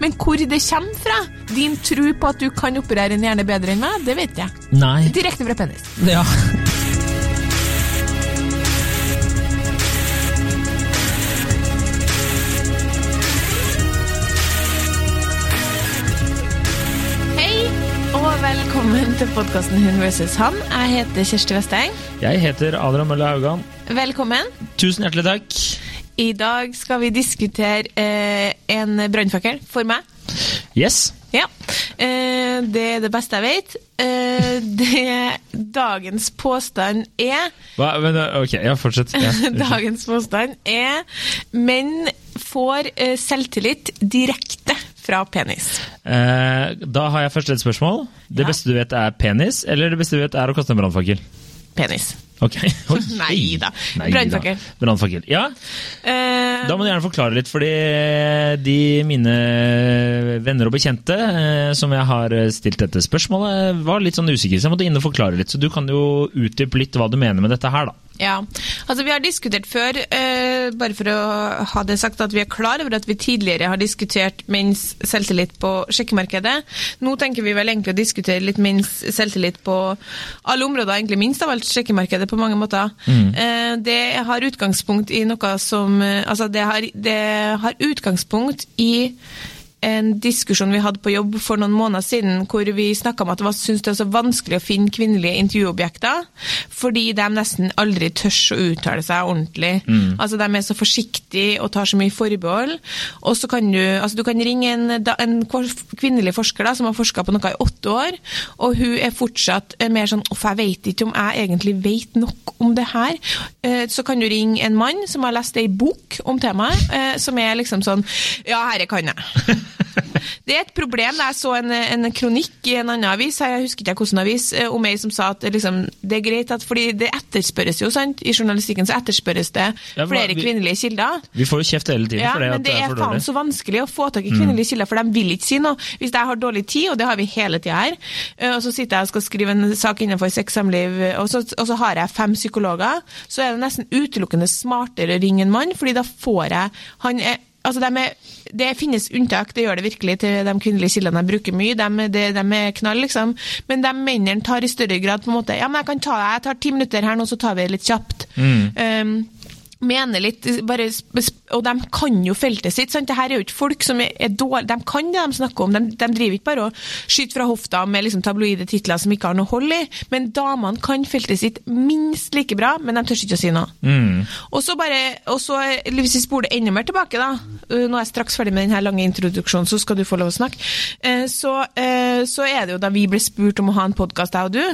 Men hvor det kommer fra, din tro på at du kan operere en hjerne bedre enn meg, det vet jeg. Nei. Direkte fra penis. Ja. Velkommen til podkasten Hun versus han. Jeg heter Kjersti Vesteng. Jeg heter Adrian Mølle Haugan. Velkommen. Tusen hjertelig takk. I dag skal vi diskutere eh, en brannfakkel for meg. Yes. Ja. Eh, det er det beste jeg vet. Eh, det, dagens påstand er Hva, men, ok, ja, fortsett. Ja. Dagens påstand er menn får eh, selvtillit direkte fra penis. Eh, da har jeg først et spørsmål. Det Ja. beste du vet er penis, eller det beste du vet er å kaste en brannfakkel? Penis. Ok. Nei. Neida. Brannfakkel. Brannfakkel. Ja, Uh, da må du gjerne forklare litt, fordi de mine venner og bekjente eh, som jeg har stilt dette spørsmålet, var litt sånn usikre, så jeg måtte inn og forklare litt. Så du kan jo utdype litt hva du mener med dette her, da. Ja, altså Vi har diskutert før, eh, bare for å ha det sagt, at vi er klar over at vi tidligere har diskutert menns selvtillit på sjekkemarkedet. Nå tenker vi vel egentlig å diskutere litt menns selvtillit på alle områder, egentlig minst av alt sjekkemarkedet på mange måter. Eh, det har utgangspunkt i noe som eh, Altså, det har, det har utgangspunkt i en diskusjon vi hadde på jobb for noen måneder siden, hvor vi snakka om at det var, syntes det var så vanskelig å finne kvinnelige intervjuobjekter, fordi de nesten aldri tør å uttale seg ordentlig. Altså, De er så forsiktige og tar så mye forbehold. Og så kan du altså du kan ringe en, en kvinnelig forsker da, som har forska på noe i åtte år, og hun er fortsatt eh, mer sånn Uff, jeg vet ikke om jeg egentlig vet nok om det her. Eh, Så kan du ringe en mann som har lest ei bok om temaet, eh, som er liksom sånn Ja, herre kan jeg. Det er et problem. Jeg så en, en kronikk i en annen avis, jeg husker ikke hvilken avis, eh, om ei som sa at liksom, det er greit at fordi det etterspørres jo, sant? I journalistikken så etterspørres det Ja, flere vi- kvinnelige kilder. Vi får jo kjeft hele tiden Ja, for det men det er for faen så vanskelig å få tak i kvinnelige kilder, for de vil ikke si noe. Hvis jeg har dårlig tid, og det har vi hele tida her, eh, og så sitter jeg og skal skrive en sak innenfor sex samliv, og så, og så har jeg fem psykologer, så er det nesten utelukkende smartere å ringe en mann, fordi da får jeg han er, Altså, de er, det finnes unntak, det gjør det virkelig til de kvinnelige kildene jeg bruker mye. De, de, de er knall, liksom. Men de mennene tar i større grad på en måte Ja, men jeg kan ta Jeg tar ti minutter her nå, så tar vi det litt kjapt. Um, mener litt, bare, og de kan jo feltet sitt. sant? Dette er jo ikke folk som er, er dårlige, de kan det de snakker om. De, de driver ikke bare og skyter fra hofta med liksom tabloide titler som ikke har noe hold i. Men damene kan feltet sitt minst like bra, men de tør ikke å si noe. Og så bare, og så, hvis vi spoler enda mer tilbake, da, nå er jeg straks ferdig med denne lange introduksjonen, så skal du få lov å snakke, så, så er det jo da vi ble spurt om å ha en podkast, jeg og du.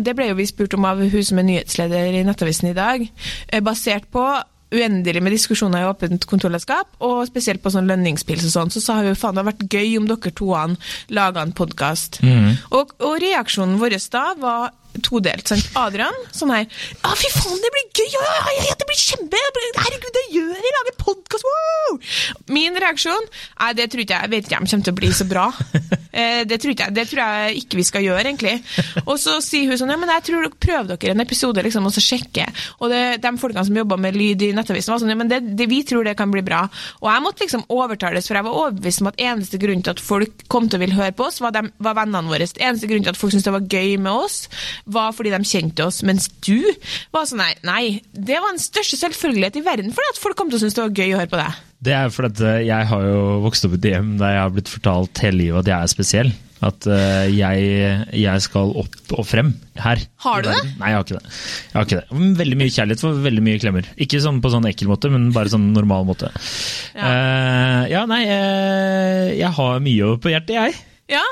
Det ble jo vi spurt om av hun som er nyhetsleder i Nettavisen i dag, eh, basert på uendelig med diskusjoner i åpent kontorlandskap, og spesielt på sånn lønningspils og sånn, så sa hun faen det hadde vært gøy om dere toene laga en podkast. Og, og reaksjonen vår da var todelt. sant? Adrian sånn her Ja, fy faen, det blir gøy! Ja, ja, ja, det blir kjempe! Herregud, det gjør vi! Lager podkast! Wow! Min reaksjon Nei, det tror ikke jeg. Jeg vet ikke om det kommer til å bli så bra. Eh, det, tror jeg, det tror jeg ikke vi skal gjøre, egentlig. Og så sier hun sånn Ja, men jeg tror dere prøver dere en episode, liksom, og så sjekke. Og det, de folkene som jobba med lyd i Nettavisen, var sånn Ja, men det, det, vi tror det kan bli bra. Og jeg måtte liksom overtales, for jeg var overbevist om at eneste grunn til at folk kom til å ville høre på oss, var, dem, var vennene våre. Eneste grunn til at folk syntes det var gøy med oss, var fordi de kjente oss. Mens du var sånn nei, nei, det var den største selvfølgelighet i verden for at folk kom til å synes det var gøy å høre på deg. Det er fordi eh, jeg har jo vokst opp i et hjem der jeg har blitt fortalt hele livet at jeg er spesiell. At eh, jeg, jeg skal opp og frem her. Har du det? Nei, jeg har ikke det. Jeg har ikke det. Veldig mye kjærlighet for veldig mye klemmer. Ikke sånn på sånn ekkel måte, men bare sånn normal måte. Ja. uh, ja nei, uh, jeg har mye på hjertet, jeg. Ja,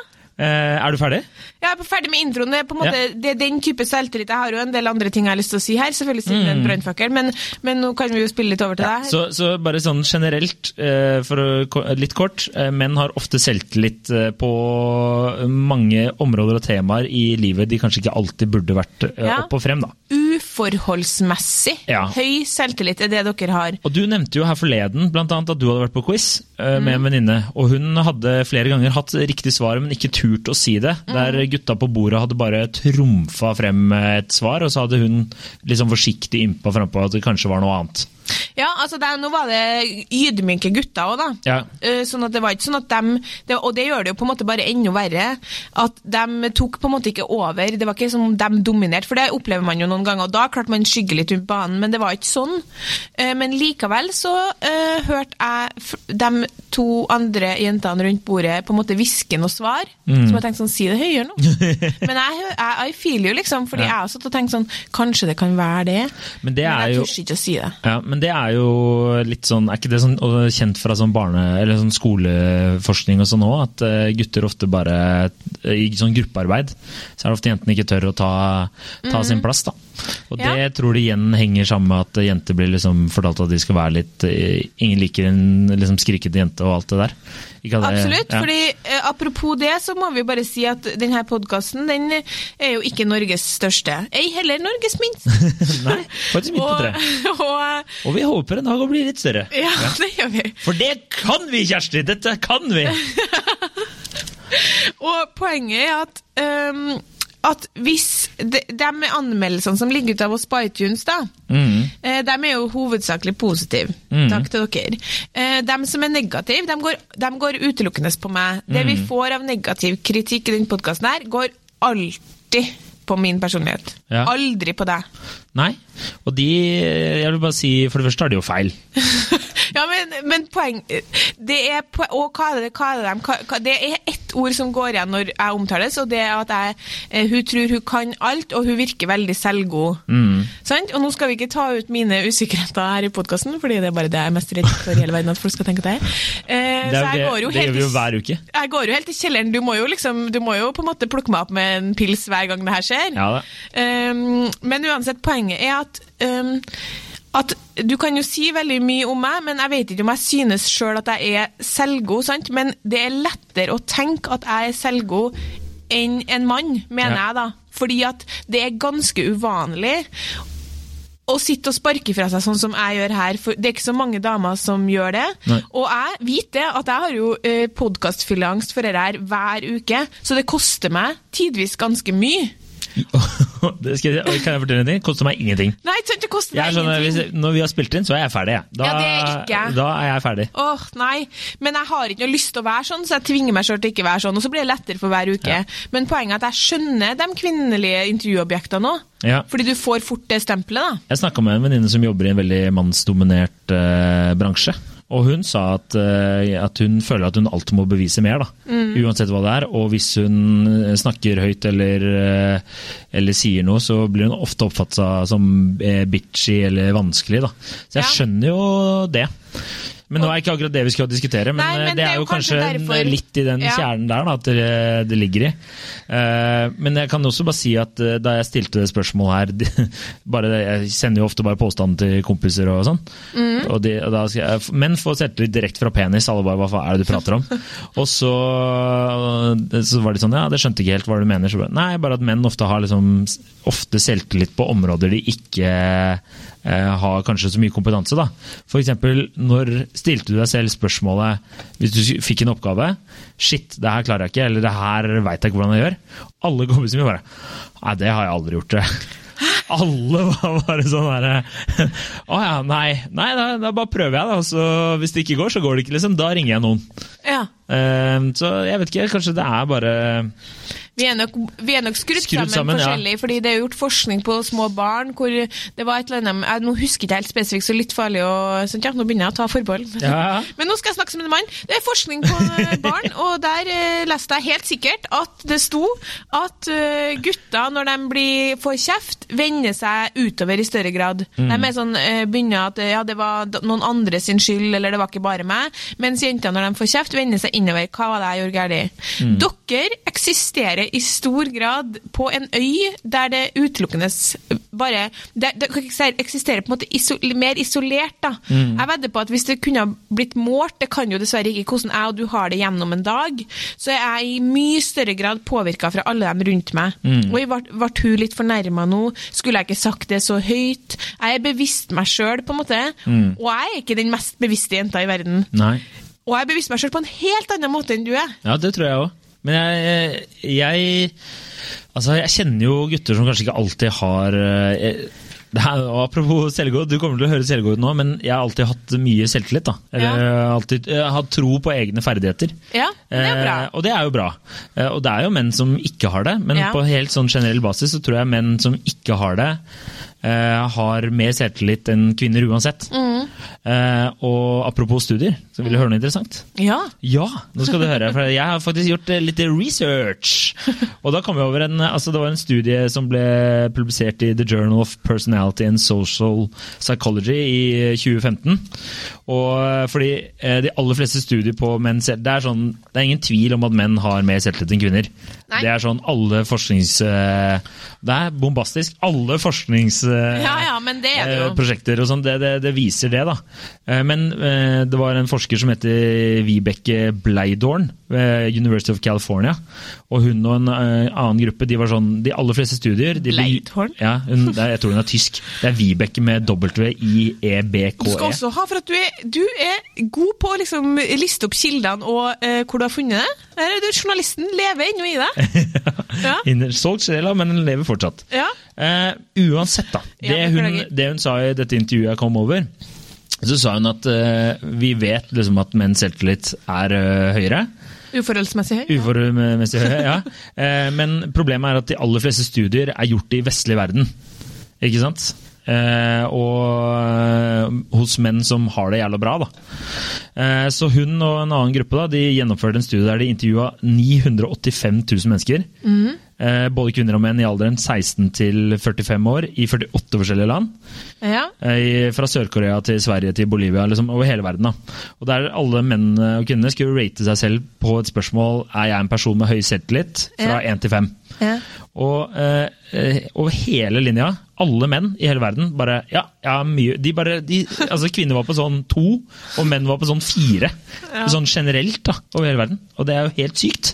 er du ferdig? Jeg er ferdig med introen. Det er, på en måte, det er den type selvtillit. Jeg har jo en del andre ting jeg har lyst til å si her, selvfølgelig siden en brannfakkel, men, men nå kan vi jo spille litt over til deg. Mm. Så, så bare sånn generelt, eh, for litt kort. eh, Menn har ofte selvtillit eh, på mange områder og temaer i livet de kanskje ikke alltid burde vært eh, Ja. opp og frem. da. Uforholdsmessig Ja. høy selvtillit er det dere har. Og Du nevnte jo her forleden blant annet at du hadde vært på quiz Mm. med en venninne. Og hun hadde flere ganger hatt riktig svar, men ikke turt å si det. Mm. Der gutta på bordet hadde bare trumfa frem et svar, og så hadde hun liksom forsiktig ympa frampå at det kanskje var noe annet. Ja, altså det, nå var det ydmyke gutter òg, da. Ja. Eh, Sånn at det var ikke sånn at dem det, Og det gjør det jo på en måte bare enda verre. At de tok på en måte ikke over. Det var ikke som om de dominerte, for det opplever man jo noen ganger. Og da klarte man skygge litt rundt banen, men det var ikke sånn. Eh, Men likevel så uh, hørte jeg de to andre jentene rundt bordet på en måte hviske noe svar. Mm. Så jeg tenkte sånn, si det høyere nå. men jeg, jeg, I feel jo, liksom. Fordi Ja. jeg har satt og tenkt sånn, kanskje det kan være det. Men det er jeg tør ikke å si det. Ja, men det er jo litt sånn Er ikke det sånn kjent fra sånn barne- eller sånn skoleforskning og sånn òg, at eh, gutter ofte bare I sånn gruppearbeid så er det ofte jentene ikke tør å ta, ta sin plass, da. Og det. Ja. tror de igjen henger sammen med at jenter blir liksom fortalt at de skal være litt eh, Ingen liker en liksom skrikete jente og alt det der. Det- Absolutt. ja. fordi eh, Apropos det, så må vi bare si at denne podkasten den er jo ikke Norges største. Ei heller Norges minst. Nei, faktisk midt på og, og, Og vi håper en dag å bli litt større. ja, det gjør vi. For det kan vi, Kjersti! Dette kan vi! Og poenget er at um, at hvis de, de anmeldelsene som ligger ute av oss på iTunes, da, Mm. eh, de er jo hovedsakelig positive. Mm. Takk til dere. Eh, de som er negative, de går, de går utelukkende på meg. Det Mm. vi får av negativ kritikk i denne podkasten her, går alltid på min personlighet. Ja. Aldri på deg. Nei. Og de Jeg vil bare si, for det første har de jo feil. Ja, men, men poeng det er, Og hva er det, hva er det, hva, det er ett ord som går igjen når jeg omtales, og det er at jeg, eh, hun tror hun kan alt, og hun virker veldig selvgod. Mm. Sant? Og nå skal vi ikke ta ut mine usikkerheter her i podkasten, fordi det er bare det jeg er mest redd for i hele verden at folk skal tenke at jeg er. Eh, Det, så jeg jo går jo det, det helt gjør vi jo hver uke. jeg går jo helt i kjelleren. Du må jo liksom, du må jo på en måte plukke meg opp med en pils hver gang det her skjer. Ja. Um, men uansett, poenget er at um, at Du kan jo si veldig mye om meg, men jeg vet ikke om jeg synes sjøl at jeg er selvgod. sant? Men det er lettere å tenke at jeg er selvgod enn en mann, mener Ja. jeg, da. Fordi at det er ganske uvanlig å sitte og sparke fra seg sånn som jeg gjør her. For det er ikke så mange damer som gjør det. Nei. Og jeg vet det, at jeg har jo eh, podkastfylleangst for dette her hver uke, så det koster meg tidvis ganske mye. det skal jeg, kan jeg fortelle en ting? Koster meg ingenting. Nei, det koster deg ingenting. hvis, når vi har spilt inn, så er jeg ferdig. jeg. Da, Ja, det er ikke da er jeg ferdig. Åh, nei. Men jeg har ikke noe lyst til å være sånn, så jeg tvinger meg selv til ikke å være sånn. Og så blir det lettere for hver uke. Men poenget er at jeg skjønner de kvinnelige intervjuobjektene òg. Ja. Fordi du får fort det stempelet, da. Jeg snakka med en venninne som jobber i en veldig mannsdominert eh, bransje. Og hun sa at, eh, at hun føler at hun alltid må bevise mer, da. Mm. Uansett hva det er. Og hvis hun eh, snakker høyt eller, eh, eller sier noe, så blir hun ofte oppfatta som bitchy eller vanskelig, da. Så jeg Ja. skjønner jo det. Men nå er ikke akkurat det vi skal diskutere, men, Nei, men eh, det er jo kanskje, kanskje litt i den Ja. kjernen der da, at det, det ligger i. Uh, men jeg kan også bare si at uh, da jeg stilte det spørsmålet her de- bare, Jeg sender jo ofte bare påstanden til kompiser og sånn. Mm. Og de, og jeg, menn får selvtillit direkte fra penis. Alle bare 'hva faen er det du prater om?' og så, så var de sånn 'ja, det skjønte ikke helt hva du mener'. Så bare, Nei, bare at menn ofte har liksom ofte selvtillit på områder de ikke eh, har kanskje så mye kompetanse. da. For eksempel, når stilte du deg selv spørsmålet hvis du fikk en oppgave 'shit, det her klarer jeg ikke', eller 'det her veit jeg ikke hvordan jeg gjør', alle kompisene mine bare 'nei, det har jeg aldri gjort'. det. Alle var bare sånn herre Å ja, nei, nei da, da bare prøver jeg, da. Så hvis det ikke går, så går det ikke, liksom. Da ringer jeg noen. Ja. Uh, så jeg vet ikke, kanskje det er bare Vi er nok, vi er nok skrudd, Skrudd sammen, sammen, ja. forskjellig, fordi det er gjort forskning på små barn hvor det var et eller annet jeg, Nå husker jeg ikke helt spesifikt, så litt farlig og sånt, ja, Nå begynner jeg å ta forbehold. Ja. Men nå skal jeg snakke som en mann. Det er forskning på eh, barn, og der eh, leste jeg helt sikkert at det sto at uh, gutter, når de blir, får kjeft, vender seg utover i større grad. Mm. De er sånn, uh, begynner at ja, det var noen andre sin skyld, eller det var ikke bare meg. Mens jenter, når de får kjeft, vender seg innover. Hva var det jeg gjorde galt? Mm. Dere eksisterer i stor grad på en øy der det utelukkende bare det, det eksisterer på en måte iso, mer isolert. da. Mm. Jeg vedder på at hvis det kunne ha blitt målt, det kan jo dessverre ikke hvordan jeg og du har det gjennom en dag, så er jeg i mye større grad påvirka fra alle dem rundt meg. Mm. Jeg ble, hun litt fornærma nå? Skulle jeg ikke sagt det så høyt? Jeg er bevisst meg sjøl, på en måte. Mm. Og jeg er ikke den mest bevisste jenta i verden. Nei. Og jeg er bevisst meg sjøl på en helt annen måte enn du er. Ja, det tror jeg òg. Men jeg, jeg Altså, jeg kjenner jo gutter som kanskje ikke alltid har jeg, Det er, apropos selvgod, du kommer til å høre selvgod nå, men jeg har alltid hatt mye selvtillit. da. Eller Ja. jeg alltid jeg har hatt tro på egne ferdigheter. Ja, det. Eh, og det er jo bra. Eh, og det er jo menn som ikke har det, men Ja. på helt sånn generell basis så tror jeg menn som ikke har det, eh, har mer selvtillit enn kvinner uansett. Mm. Eh, og apropos studier, så vil du høre noe interessant? Ja. Ja, nå skal du høre. For jeg har faktisk gjort eh, litt research. Og da kom vi over en altså Det var en studie som ble publisert i The Journal of Personality and Social Psychology i 2015. Og eh, fordi eh, de aller fleste studier på menn selv det er, sånn, det er ingen tvil om at menn har mer selvtillit enn kvinner. Nei. Det er sånn alle forsknings... eh, Det er bombastisk. Alle forskningsprosjekter ja, ja, jo. prosjekter og sånn, det, det, det viser det, da. Eh, Men eh, det var en forsker som heter Vibeke Bleidorn ved University of California. Og hun og en eh, annen gruppe, de var sånn De aller fleste studier de, Bleidorn? Ja, hun, er, jeg tror hun er tysk. Det er Vibeke med W-I-E-B-K-E. Du skal også ha, for at du er, du er god på å liksom liste opp kildene og uh, hvor du har funnet det. Her er du, journalisten lever ennå i det. Ja. Solgt sjela, men den lever fortsatt. Ja. Eh, uansett, da. Ja, Det hun, det hun sa i dette intervjuet jeg kom over, så sa hun at eh, vi vet liksom at menns selvtillit er eh, høyere. Uforholdsmessig høy. Ja. Uforholdsmessig høy, ja. Eh, Men problemet er at de aller fleste studier er gjort i vestlig verden. Ikke sant? Eh, og eh, hos menn som har det jævla bra. Da. Eh, så hun og en annen gruppe da, de gjennomførte en studie der de intervjua 985 000 mennesker. Eh, både kvinner og menn i alderen 16 til 45 år i 48 forskjellige land. Ja. Fra Sør-Korea til Sverige til Bolivia, liksom over hele verden. da. Og Der alle menn og kvinnene skulle rate seg selv på et spørsmål er jeg en person med høy selvtillit, fra Ja. 1 til fem. Ja. Og eh, over hele linja, alle menn i hele verden bare Ja, ja mye de bare, de, altså Kvinner var på sånn to, og menn var på sånn fire. Sånn generelt da, over hele verden. Og det er jo helt sykt.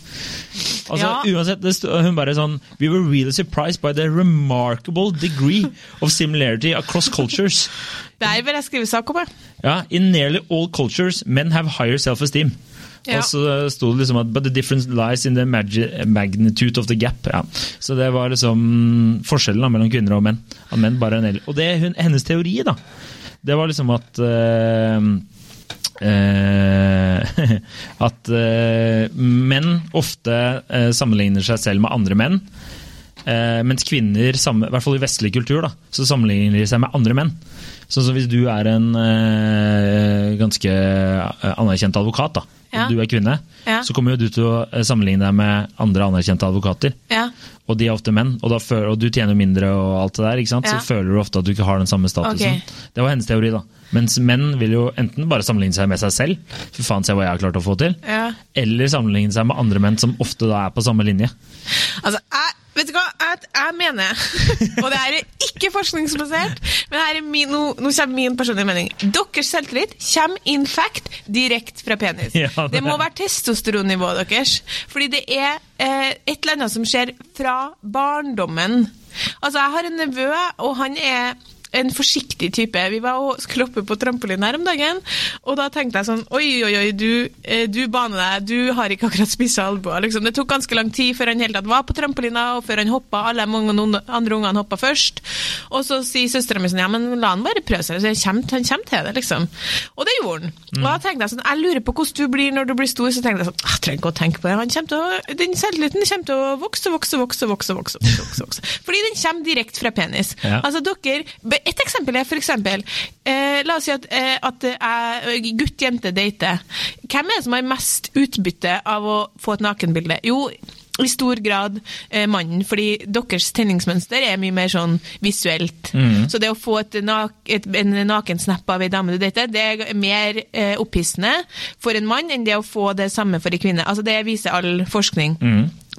Altså, Ja. uansett, Hun bare sånn We were really surprised by the remarkable degree of similarity across cultures. Der vil jeg skrive sak om, jeg. Ja, In nearly all cultures, men have higher self-esteem. Ja. Og så sto det liksom at But the difference lies in the magnitude of the gap. Ja. Så det var liksom forskjellen da, mellom kvinner og menn. At menn bare er en Og det hun, hennes teori, da, det var liksom at uh, uh, At uh, menn ofte sammenligner seg selv med andre menn. Mens kvinner, i hvert fall i vestlig kultur, da, så sammenligner de seg med andre menn. Sånn som hvis du er en ganske anerkjent advokat, da, Ja. og du er kvinne, Ja. så kommer jo du til å eh, sammenligne deg med andre anerkjente advokater. Ja. Og de er ofte menn, og, da føler, og du tjener mindre og alt det der, ikke sant? Så føler du ofte at du ikke har den samme statusen. Okay. Det var hennes teori, da. Mens menn vil jo enten bare sammenligne seg med seg selv, fy faen se hva jeg har klart å få til, Ja. eller sammenligne seg med andre menn som ofte da er på samme linje. Altså, jeg, vet du hva? Jeg, jeg mener, og det her er ikke forskningsbasert, men her er min, nå, nå kommer min personlige mening. Deres selvtillit kommer in fact direkte fra penis. Ja, det- det må være testosteronnivået deres. Fordi det er eh, et eller annet som skjer fra barndommen. Altså, jeg har en nevø, og han er en forsiktig type. Vi var og skulle oppe på trampoline her om dagen, og da tenkte jeg sånn Oi, oi, oi, du, eh, du baner deg, du har ikke akkurat spissa albuer. Liksom. Det tok ganske lang tid før han hele tatt var på trampolina, og før han hoppa. Alle de andre ungene hoppa først. Og så sier søstera mi sånn Ja, men la han bare prøve seg. Så han kommer, til det, liksom. Og det gjorde han. Og da tenkte jeg sånn Jeg lurer på hvordan du blir når du blir stor. Så tenkte jeg sånn «Ah, Jeg trenger ikke å tenke på det. Han kommer å, den selvtilliten kommer til å vokse, vokse, vokse, vokse, vokse, vokse, vokse. Fordi den kommer direkte fra penis. Ja. Altså dere, Et eksempel er eksempel eh, La oss si at, eh, at eh, gutt-jente dater. Hvem er det som har mest utbytte av å få et nakenbilde? Jo, i stor grad eh, mannen, fordi deres tenningsmønster er mye mer sånn visuelt. Så det å få et, nak et, en nakensnap av ei dame du dater, det er mer eh, opphissende for en mann enn det å få det samme for en kvinne. Altså Det viser all forskning.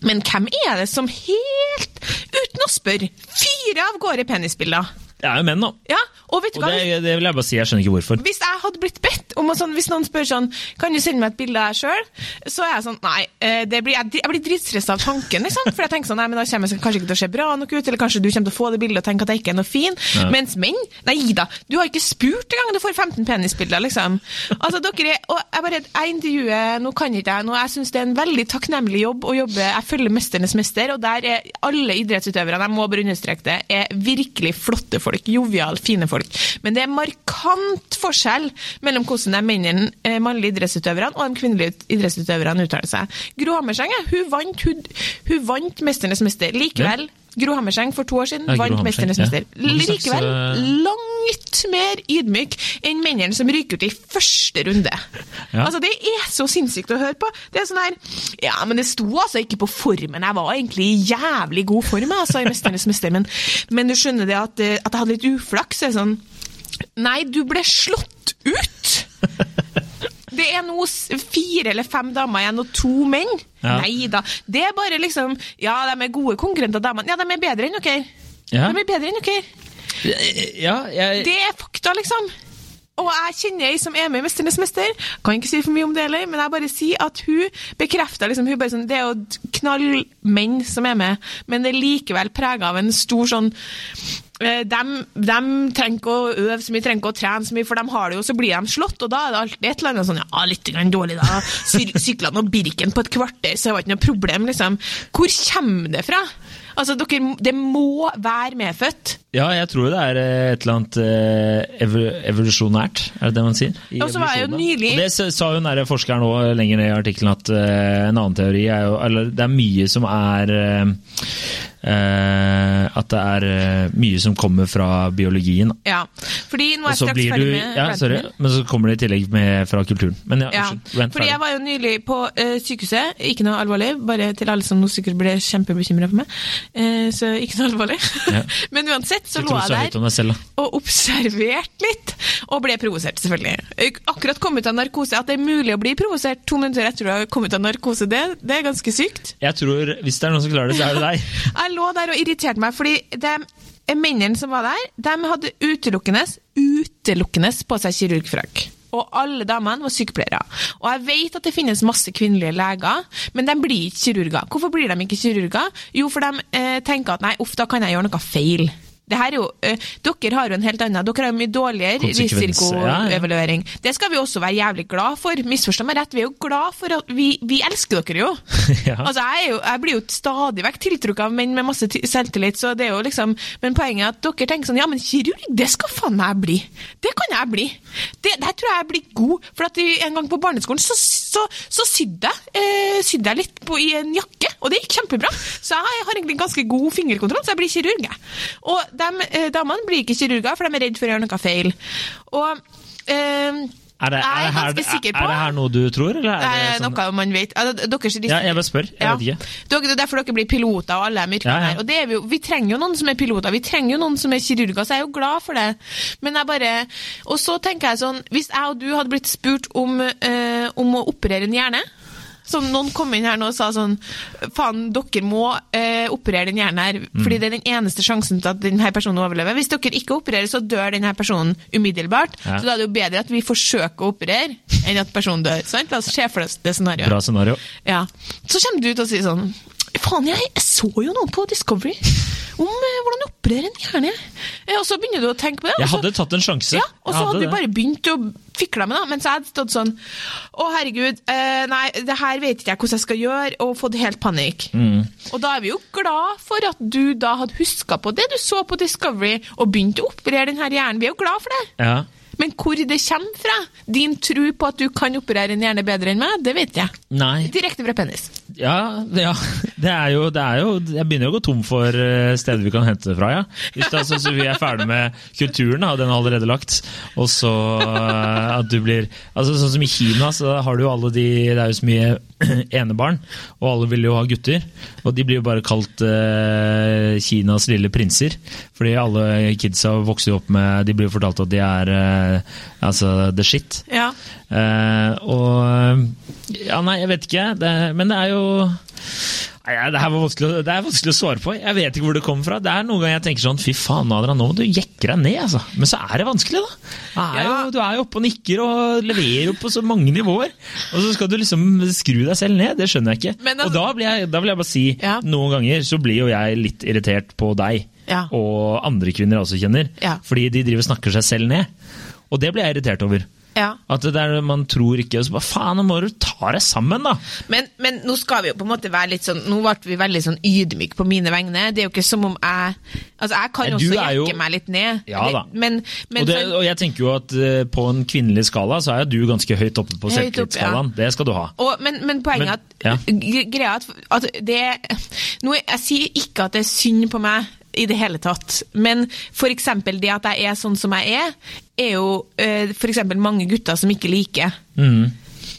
Men hvem er det som helt uten å spørre fyrer av gårde penisbilder? Det er jo menn, da. Ja, og vet du Og hva? det, det vil jeg bare si, jeg skjønner ikke hvorfor. Hvis jeg hadde blitt bedt om sånn, hvis noen spør sånn Kan du sende meg et bilde av deg sjøl? Så er jeg sånn Nei, eh, det blir, jeg, jeg blir dritstressa av tanken, liksom. For jeg tenker sånn Nei, men da kommer jeg kanskje ikke til å se bra nok ut, eller kanskje du kommer til å få det bildet og tenke at jeg ikke er noe fin. Ja. Mens menn Nei da, du har ikke spurt engang, du får 15 penisbilder, liksom. Altså, dere er Og jeg bare Jeg intervjuer Nå kan ikke jeg noe. Jeg syns det er en veldig takknemlig jobb å jobbe Jeg følger 'Mesternes mester', og der er alle idrettsutøverne, jeg må bare understreke det, er virkelig flotte folk. Joviale, fine folk. Men det er markant forskjell mellom hvordan de mennene, eh, mannlige idrettsutøverne og de kvinnelige idrettsutøverne uttaler seg. Gro Hammerseng hun vant, hun, hun vant 'Mesternes mester'. Likevel Gro Hammerseng for to år siden Ja, vant 'Mesternes mester'. Ja. Likevel eh, langt mer ydmyk enn mennene som ryker ut i første runde. Ja. Altså, Det er så sinnssykt å høre på. Det er sånn her Ja, men det sto altså ikke på formen. Jeg var egentlig i jævlig god form altså, i 'Mesternes mester', men, men du skjønner det at, eh, at jeg hadde litt uflaks. er sånn Nei, du ble slått ut! Det er nå fire eller fem damer igjen og to menn. Ja. Nei da. Det er bare liksom Ja, de er gode konkurrenter, damene. Ja, de er bedre enn dere. Ja. De er bedre enn dere. Ja, jeg, Det er fakta, liksom. Og jeg kjenner ei som er med i 'Mesternes mester'. Kan ikke si for mye om det heller, men jeg bare sier at hun bekrefter liksom, hun bare sånn, Det er jo knallmenn som er med, men det er likevel prega av en stor sånn de, de, trenger ikke å øve så mye, trenger ikke å trene så mye, for de har det jo, så blir de slått. Og da er det alltid et eller annet sånn Ja, litt dårlig, da. Sykla nå Birken på et kvarter, så det var ikke noe problem, liksom. Hvor kommer det fra? Altså, dere, Det må være medfødt. ja, jeg tror det er eh, et eller annet ev evolusjonært, er det det man sier? I Og så var jeg jo nylig- Og det sa jo den der forskeren òg lenger ned i artikkelen, at eh, en annen teori er jo Eller det er mye som er eh, eh, At det er eh, mye som kommer fra biologien. Ja, fordi nå er jeg straks ferdig du med Ja, ranten sorry, min. men så kommer det i tillegg med fra kulturen. Men ja, Ja, unnskyld. Fordi jeg var jo nylig på uh, sykehuset, ikke noe alvorlig, bare til alle som nå sikkert ble kjempebekymra for meg. Uh, så ikke noe alvorlig. Ja. Men uansett så lå jeg der selv, og observerte litt, og ble provosert, selvfølgelig. Akkurat kommet av narkose. At det er mulig å bli provosert to minutter etter du har kommet av narkose, det, det er ganske sykt. Jeg tror, Hvis det er noen som klarer det, så er det deg. Lå der og irriterte meg, fordi de mennene som var der, de hadde utelukkende, utelukkende på seg kirurgfrakk. Og alle damene var sykepleiere. Og jeg vet at det finnes masse kvinnelige leger, men de blir ikke kirurger. Hvorfor blir de ikke kirurger? Jo, for de eh, tenker at nei, uff, da kan jeg gjøre noe feil. Det her er jo, uh, dere har jo en helt annen, dere har jo mye dårligere risikoevaluering. Ja, ja. Det skal vi også være jævlig glad for. Misforstå meg rett, vi er jo glad for at vi, vi elsker dere jo. Ja. Altså, jeg, jo, jeg blir jo stadig vekk tiltrukket av menn med masse selvtillit, så det er jo liksom Men poenget er at dere tenker sånn Ja, men kirurg, det skal faen meg bli. Det kan jeg bli. Det, der tror jeg jeg blir god. For at en gang på barneskolen så, så, så sydde jeg, eh, sydde jeg litt på, i en jakke, og det gikk kjempebra. Så jeg har egentlig ganske god fingerkontroll, så jeg blir kirurg. jeg. Og de eh, damene blir ikke kirurger, for de er redd for å gjøre noe feil. Og eh, Er det, er, det er her, er, er det her noe du tror, eller er det sånn noe man vet. Ja, jeg bare spør. Jeg Ja. vet ikke. Det er derfor dere blir piloter og alle de yrkene Ja, ja. her. Og det vi, jo, vi trenger jo noen som er piloter, vi trenger jo noen som er kirurger, så jeg er jo glad for det. Men jeg bare Og så tenker jeg sånn, hvis jeg og du hadde blitt spurt om, eh, om å operere en hjerne Sånn, Noen kom inn her nå og sa sånn Faen, dere må eh, operere den hjernen her, Mm. fordi det er den eneste sjansen til at denne personen overlever. Hvis dere ikke opererer, så dør denne personen umiddelbart. Ja. Så da er det jo bedre at vi forsøker å operere, enn at personen dør. Sant? La oss se for oss det scenarioet. Bra scenario. Ja. Så kommer du ut og sier sånn Faen, jeg så jo noe på Discovery om eh, hvordan du opererer en hjerne. Eh, og så begynner du å tenke på det. Jeg hadde tatt en sjanse. ja, og så hadde hadde du bare begynt å fikle med det, mens jeg hadde stått sånn Å, herregud, eh, nei, det her vet ikke jeg hvordan jeg skal gjøre, og fått helt panikk. Mm. Og da er vi jo glad for at du da hadde huska på det du så på Discovery, og begynt å operere den her hjernen. Vi er jo glad for det. Ja. Men hvor det kommer fra, din tro på at du kan operere en hjerne bedre enn meg, det vet jeg. Nei. Direkte fra penis. Ja, ja. Det er jo, det er jo Jeg begynner jo å gå tom for eh, steder vi kan hente det fra, ja. Hvis det, altså, så vi er ferdig med kulturen, da, den er allerede lagt, og så eh, at du blir altså Sånn som i Kina, så har du jo alle de Det er jo så mye enebarn, og alle vil jo ha gutter. Og de blir jo bare kalt eh, Kinas lille prinser. Fordi alle kidsa vokser jo opp med De blir jo fortalt at de er eh, altså the shit. Ja. Eh, og Ja, nei, jeg vet ikke. Det, men det er jo Nei, det, her var det er vanskelig å svare på. Jeg vet ikke hvor det kommer fra. Det er Noen ganger jeg tenker sånn Fy faen, Adrian, nå må du jekke deg ned. altså. Men så er det vanskelig, da. Er jo, du er jo oppe og nikker og leverer jo på så mange nivåer. Og så skal du liksom skru deg selv ned. Det skjønner jeg ikke. Men altså- og da, blir jeg, da vil jeg bare si Ja. noen ganger så blir jo jeg litt irritert på deg. Ja. Og andre kvinner jeg også kjenner. Ja. Fordi de driver og snakker seg selv ned. Og det blir jeg irritert over. Ja. At det er, man tror ikke og så bare, Faen, nå må du ta deg sammen, da! Men, men nå skal vi jo på en måte være litt sånn Nå ble vi veldig sånn ydmyke på mine vegne. Det er jo ikke som om jeg Altså, jeg kan også jo- jekke meg litt ned. Ja da. Men, men og, det, og jeg tenker jo at uh, på en kvinnelig skala så er jo du ganske høyt oppe på selvtillitsskalaen. Ja. Det skal du ha. Og, men, men poenget er ja. at, gre- greia at, at det nå, Jeg sier ikke at det er synd på meg i det hele tatt, men f.eks. det at jeg er sånn som jeg er, er jo eh, for eksempel mange gutter som ikke liker.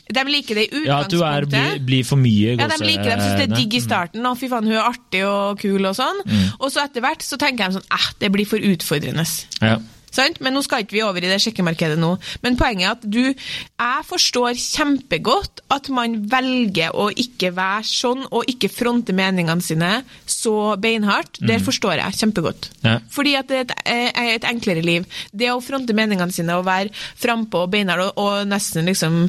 De liker det i utgangspunktet. Ja, At du er, blir, blir for mye Ja, de liker det, de synes det er digg i starten. Å, fy faen, hun er artig og kul og sånn. Mm. Og så etter hvert så tenker de sånn eh, det blir for utfordrende. Ja. Sant? Men nå skal ikke vi over i det sjekkemarkedet nå. Men poenget er at du Jeg forstår kjempegodt at man velger å ikke være sånn, og ikke fronte meningene sine så beinhardt. Det forstår jeg kjempegodt. Ja. Fordi at det er et, er et enklere liv. Det å fronte meningene sine og være frampå og beinhard og, og nesten liksom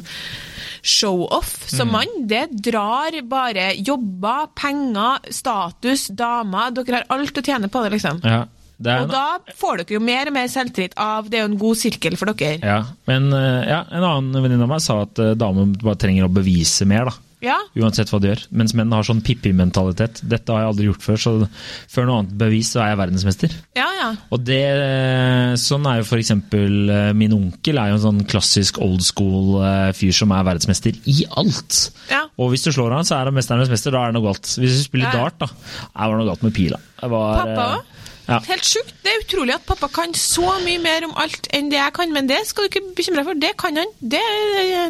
show-off som mann, det drar bare jobber, penger, status, damer. Dere har alt å tjene på det, liksom. Ja. Og da får dere jo mer og mer selvtillit av Det er jo en god sirkel for dere. Ja, men eh, ja, en annen venninne av meg sa at eh, damer bare trenger å bevise mer, da. Ja. Uansett hva de gjør. Mens menn har sånn Pippi-mentalitet. Dette har jeg aldri gjort før, så før noe annet bevis så er jeg verdensmester. Ja, ja. Og det, Sånn er jo eh, min onkel er jo en sånn klassisk old school eh, fyr som er verdensmester i alt. Ja. Og hvis du slår han, så er han mesternes mester, da er det noe galt. Hvis du spiller Ja, dart, da, er det noe galt med pila. Var, Pappa eh, òg. Ja. Helt sjukt. Det er utrolig at pappa kan så mye mer om alt enn det jeg kan, men det skal du ikke bekymre deg for. Det kan han. Det,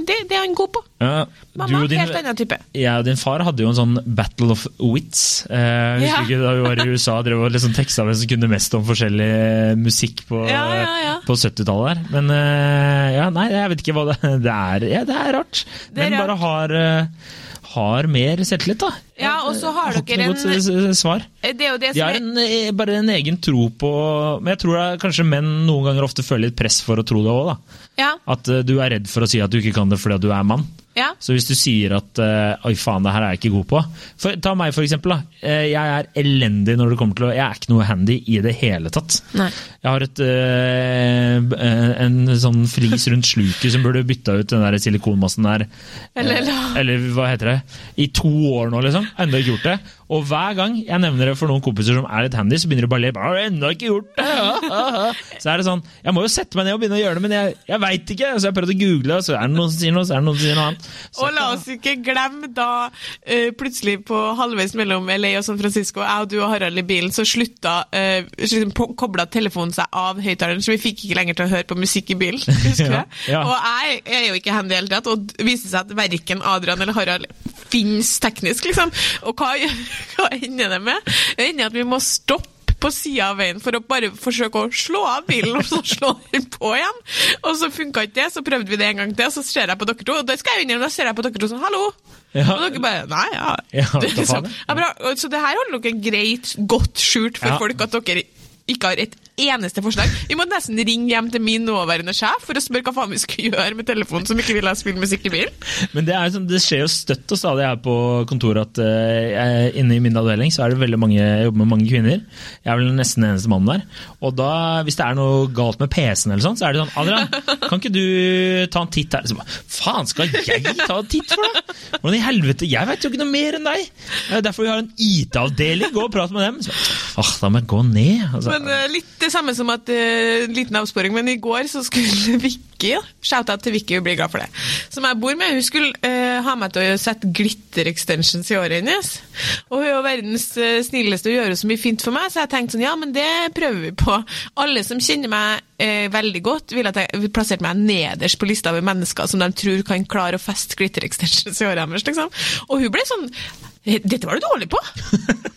det, det er han god på. Ja, Mamma, er din, helt annen type. jeg og din far hadde jo en sånn battle of wits. Eh, husker Ja. ikke da vi var i USA drev og liksom teksta hvem som kunne mest om forskjellig musikk på, Ja, på 70-tallet her. Men eh, ja, nei, jeg vet ikke hva det, det er. Ja, det er rart. Det er Men bare har, eh, har mer selvtillit, da. Ja, og så har dere godt en- svar. Det er jo det De har en, eh, bare en egen tro på Men jeg tror det er kanskje menn noen ganger ofte føler litt press for å tro det òg, da. Ja. At eh, du er redd for å si at du ikke kan det fordi du er mann. ja. Så hvis du sier at eh, oi faen, det her er jeg ikke god på for, Ta meg for eksempel. Da. Eh, Jeg er elendig når det kommer til å Jeg er ikke noe handy i det hele tatt. Nei. Jeg har et, øh, eh, en sånn flis rundt sluket som burde bytta ut den der silikonmassen der. Eller- Eh, eller hva heter det? I to år nå, liksom. Ennå ikke gjort det. Og hver gang jeg nevner det for noen kompiser som er litt handy, så begynner de bare å le. «Bare, Har du ennå ikke gjort det? Så er det sånn Jeg må jo sette meg ned og begynne å gjøre det, men jeg, jeg veit ikke. Så jeg prøvde å google, og så er det noen som sier noe, så er det noen som sier noe annet. Så Og la oss ikke glemme da eh, plutselig på halvveis mellom LA og San Francisco, jeg og du og Harald i bilen, så slutta uh, kobla telefonen seg av høyttaleren, så vi fikk ikke lenger til å høre på musikk i bilen. Husker du Ja, ja. Og jeg, jeg er jo ikke handy i det hele tatt, og det viser seg at verken Adrian eller Harald finnes teknisk, liksom. Og hva, hva ender det med? Det ender at vi må stoppe på sida av veien for å bare forsøke å slå av bilen, og så slå den på igjen. Og så funka ikke det, så prøvde vi det en gang til, og så ser jeg på dere to, og det skal jeg innrømme, da ser jeg på dere to sånn, hallo! Ja. Og dere bare Nei, ja. Ja, Det liksom, ja, bra. Så det her holder dere greit godt skjult for folk at dere ikke har et eneste forslag. Vi måtte nesten ringe hjem til min nåværende sjef for å spørre hva faen vi skulle gjøre med telefonen som ikke ville spille musikk i bilen. Men det, er sånn, det skjer jo støtt og stadig her på kontoret at uh, inne i min avdeling så er det veldig mange, jeg jobber med mange kvinner. Jeg er vel nesten den eneste mannen der. Og da, hvis det er noe galt med PC-en eller sånn, så er det sånn Adrian, kan ikke du ta en titt her? Så bare, Faen, skal jeg ta en titt for deg? Hvordan i helvete? Jeg vet jo ikke noe mer enn deg! Det er derfor vi har en IT-avdeling. Gå og prat med dem. Så, Åh, da må jeg gå ned. Altså, Men uh, Litt det samme som at uh, liten avsporing, men i går så skulle Vicky Shout-out til Vicky, blir glad for det. Som jeg bor med. Hun skulle uh, ha meg til å sette glitter-extensions i håret hennes. Og hun er jo verdens snilleste og gjør så mye fint for meg, så jeg tenkte sånn, ja, men det prøver vi på. Alle som kjenner meg veldig godt, vil at jeg plasserte meg nederst på lista over mennesker som de tror kan klare å feste glitter-extensions i håret hennes, liksom. Og hun ble sånn dette var du dårlig på!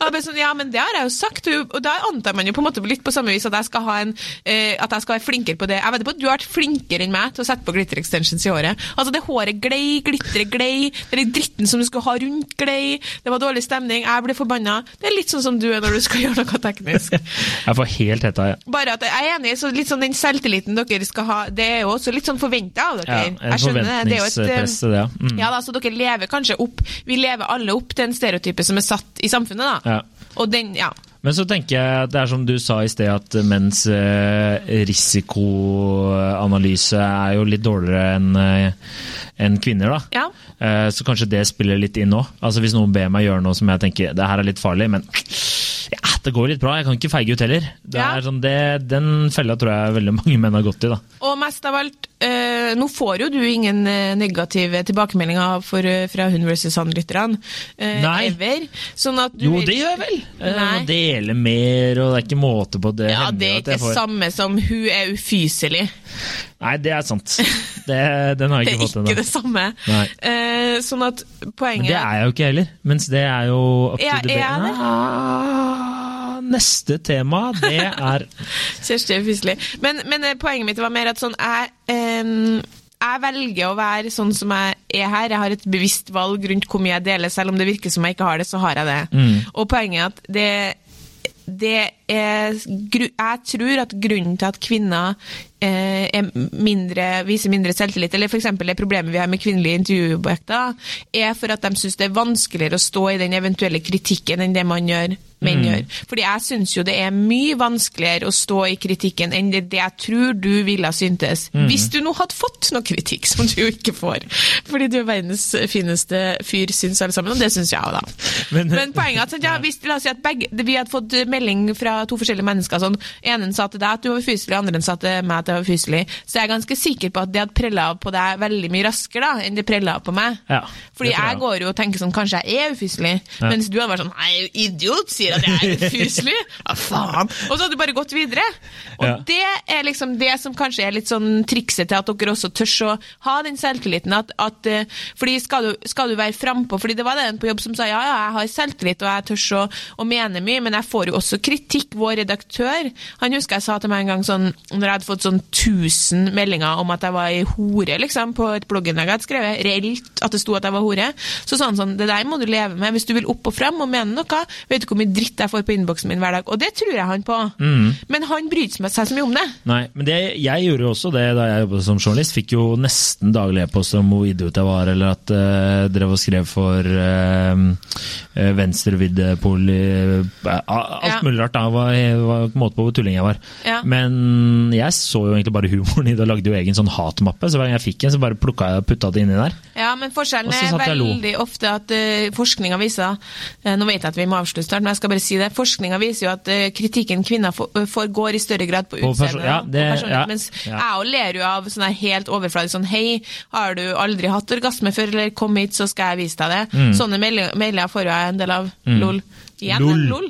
Jeg sånn, ja, men det har jeg jo sagt. Og da antar man jo på en måte litt på samme vis at jeg skal, ha en, eh, at jeg skal være flinkere på det. Jeg vet på Du har vært flinkere enn meg til å sette på glitter extensions i håret. Altså, det håret glei, glitteret glei, er dritten som du skulle ha rundt glei, det var dårlig stemning, jeg ble forbanna. Det er litt sånn som du er når du skal gjøre noe teknisk. jeg får helt hetta. Ja. Bare at jeg er enig, så litt sånn den selvtilliten dere skal ha, det er jo også litt sånn forventa av dere. Ja, en Jeg skjønner det. Det er jo et, eh, det. ja. Mm. ja da, så dere lever kanskje opp Vi lever alle opp til en stereotype som er satt i samfunnet, da. Ja. Den, ja. Men så tenker jeg at det er som du sa i sted, at menns eh, risikoanalyse er jo litt dårligere enn eh, enn kvinner, da. Ja. Eh, så kanskje det spiller litt inn òg. Altså hvis noen ber meg gjøre noe som jeg tenker det her er litt farlig, men ja, det går litt bra, jeg kan ikke feige ut heller. Det Ja. sånn, det, den fella tror jeg veldig mange menn har gått i, da. Og mest av alt, eh, nå får jo du ingen eh, negative tilbakemeldinger for, eh, fra Hun versus Han-lytterne. Eh, Nei. Ever. Sånn du Jo, det gjør jeg vel! Eh, Nei. dele mer, og det er ikke måte på det. Ja, hender det er ikke det får- samme som hun er ufyselig. Nei, det er sant. Det, den har jeg er ikke fått ennå. det samme. Nei. Eh, sånn at poenget Men det er jeg jo ikke heller. Mens det er jo up to Ja, the er jeg det? Ah, Neste tema, det er Kjersti er ufyselig. Men, men eh, poenget mitt var mer at sånn jeg, em, jeg velger å være sånn som jeg er her. Jeg har et bevisst valg rundt hvor mye jeg deler. Selv om det virker som jeg ikke har det, så har jeg det. Mm. Og poenget er at det, det er Jeg tror at grunnen til at kvinner eh, er mindre, viser mindre selvtillit, eller f.eks. det problemet vi har med kvinnelige intervjuobjekter, er for at de syns det er vanskeligere å stå i den eventuelle kritikken enn det man gjør menn gjør. Fordi jeg syns jo det er mye vanskeligere å stå i kritikken enn det, det jeg tror du ville ha syntes. Hvis du nå hadde fått noe kritikk, som du jo ikke får. Fordi du er verdens fineste fyr, syns alle sammen, og det syns jeg òg, da. Men- Men, poenget er at ja, hvis, la oss si at begge, vi hadde fått melding fra to forskjellige mennesker. sånn, Enen sa til deg at du var ufyselig, andre sa til meg at jeg var ufyselig. Så jeg er ganske sikker på at det hadde prella på deg veldig mye raskere da, enn det prella på meg. Ja, Fordi jeg jeg går jo og tenker sånn, kanskje jeg er ufyselig, Ja. mens du hadde vært sånn Nei, idiot, sier at jeg er ufyselig! Ja, faen! Og så hadde du bare gått videre. Og Ja. det er liksom det som kanskje er litt sånn trikset til at dere også tør å ha den selvtilliten. At, at, eh, fordi skal du, skal du være frampå Fordi det var det en på jobb som sa ja, ja, jeg har selvtillit og jeg tør å, å mene mye, men jeg får jo også kritikk. Vår redaktør han husker jeg sa til meg en gang sånn når jeg hadde fått sånn 1000 meldinger om at jeg var ei hore, liksom, på et blogginnlegg jeg hadde skrevet, reelt at det sto at jeg var hore, så sa han sånn Det der må du leve med. Hvis du vil opp og frem og mene noe, vet du hvor mye dritt jeg får på innboksen min hver dag. Og det tror jeg han på. Men han bryr seg så mye om det. Nei, men det, jeg gjorde jo også det da jeg jobbet som journalist. Fikk jo nesten daglig e-post om hvor idiot jeg var, eller at uh, drev og skrev for uh, venstrevridd-poli Alt Ja. mulig rart. da, var, var på en måte på hvor tulling jeg var. Ja. Men jeg så jo egentlig bare humoren i det og lagde jo egen sånn hatmappe. Så hver gang jeg fikk en, så bare plukka jeg og putta det inni der. Ja, men forskjellen er veldig ofte at uh, forskninga viser eh, Nå vet jeg at vi må avslutte snart, men jeg skal bare si det. Forskninga viser jo at eh, kritikken kvinner får, eh, går i større grad på utseende. ja, ja, mens ja. jeg òg ler jo av sånn helt overfladisk sånn Hei, har du aldri hatt orgasme før, eller kom hit, så skal jeg vise deg det. Sånne meldinger får jeg en del av. Lol. Igjen, Lol. lol.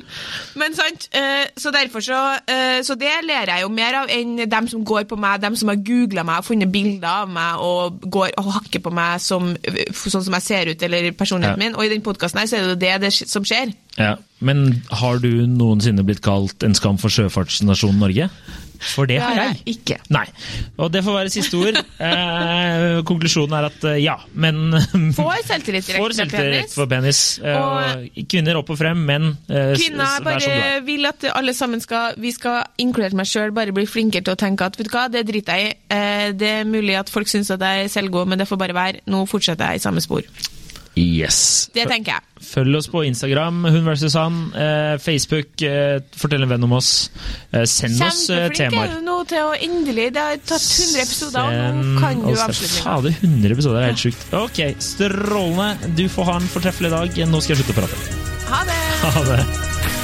Men sant, eh, så derfor så eh, Så det ler jeg jo mer av enn dem som går på meg, dem som har googla meg og funnet bilder av meg og går og hakker på meg som, sånn som jeg ser ut, eller personligheten Ja. min. Og i den podkasten her så er det jo det, det som skjer. Ja, Men har du noensinne blitt kalt en skam for sjøfartsnasjonen Norge? For det har jeg. ikke. Nei. Og det får være siste ord. Eh, konklusjonen er at eh, ja, men Får selvtillit direkte Får selvtillit for penis. Eh, og kvinner opp og frem, menn eh, Kvinner bare vil at alle sammen skal Vi skal, inkludert meg sjøl, bare bli flinkere til å tenke at vet du hva, det driter jeg i. Eh, Det er mulig at folk syns at jeg er selvgod, men det får bare være. Nå fortsetter jeg i samme spor. Yes. Det tenker jeg. Følg oss på Instagram, hun versus han. Eh, Facebook, eh, fortell en venn om oss. Eh, send oss eh, Kjempeflink er temaer. du nå til å endelig Det har tatt 100 episoder, og nå kan du avslutte avslutninga. Fader, 100 episoder er helt sjukt. Ok, strålende. Du får ha en fortreffelig dag. Nå skal jeg slutte å prate. Ha det! Ha det.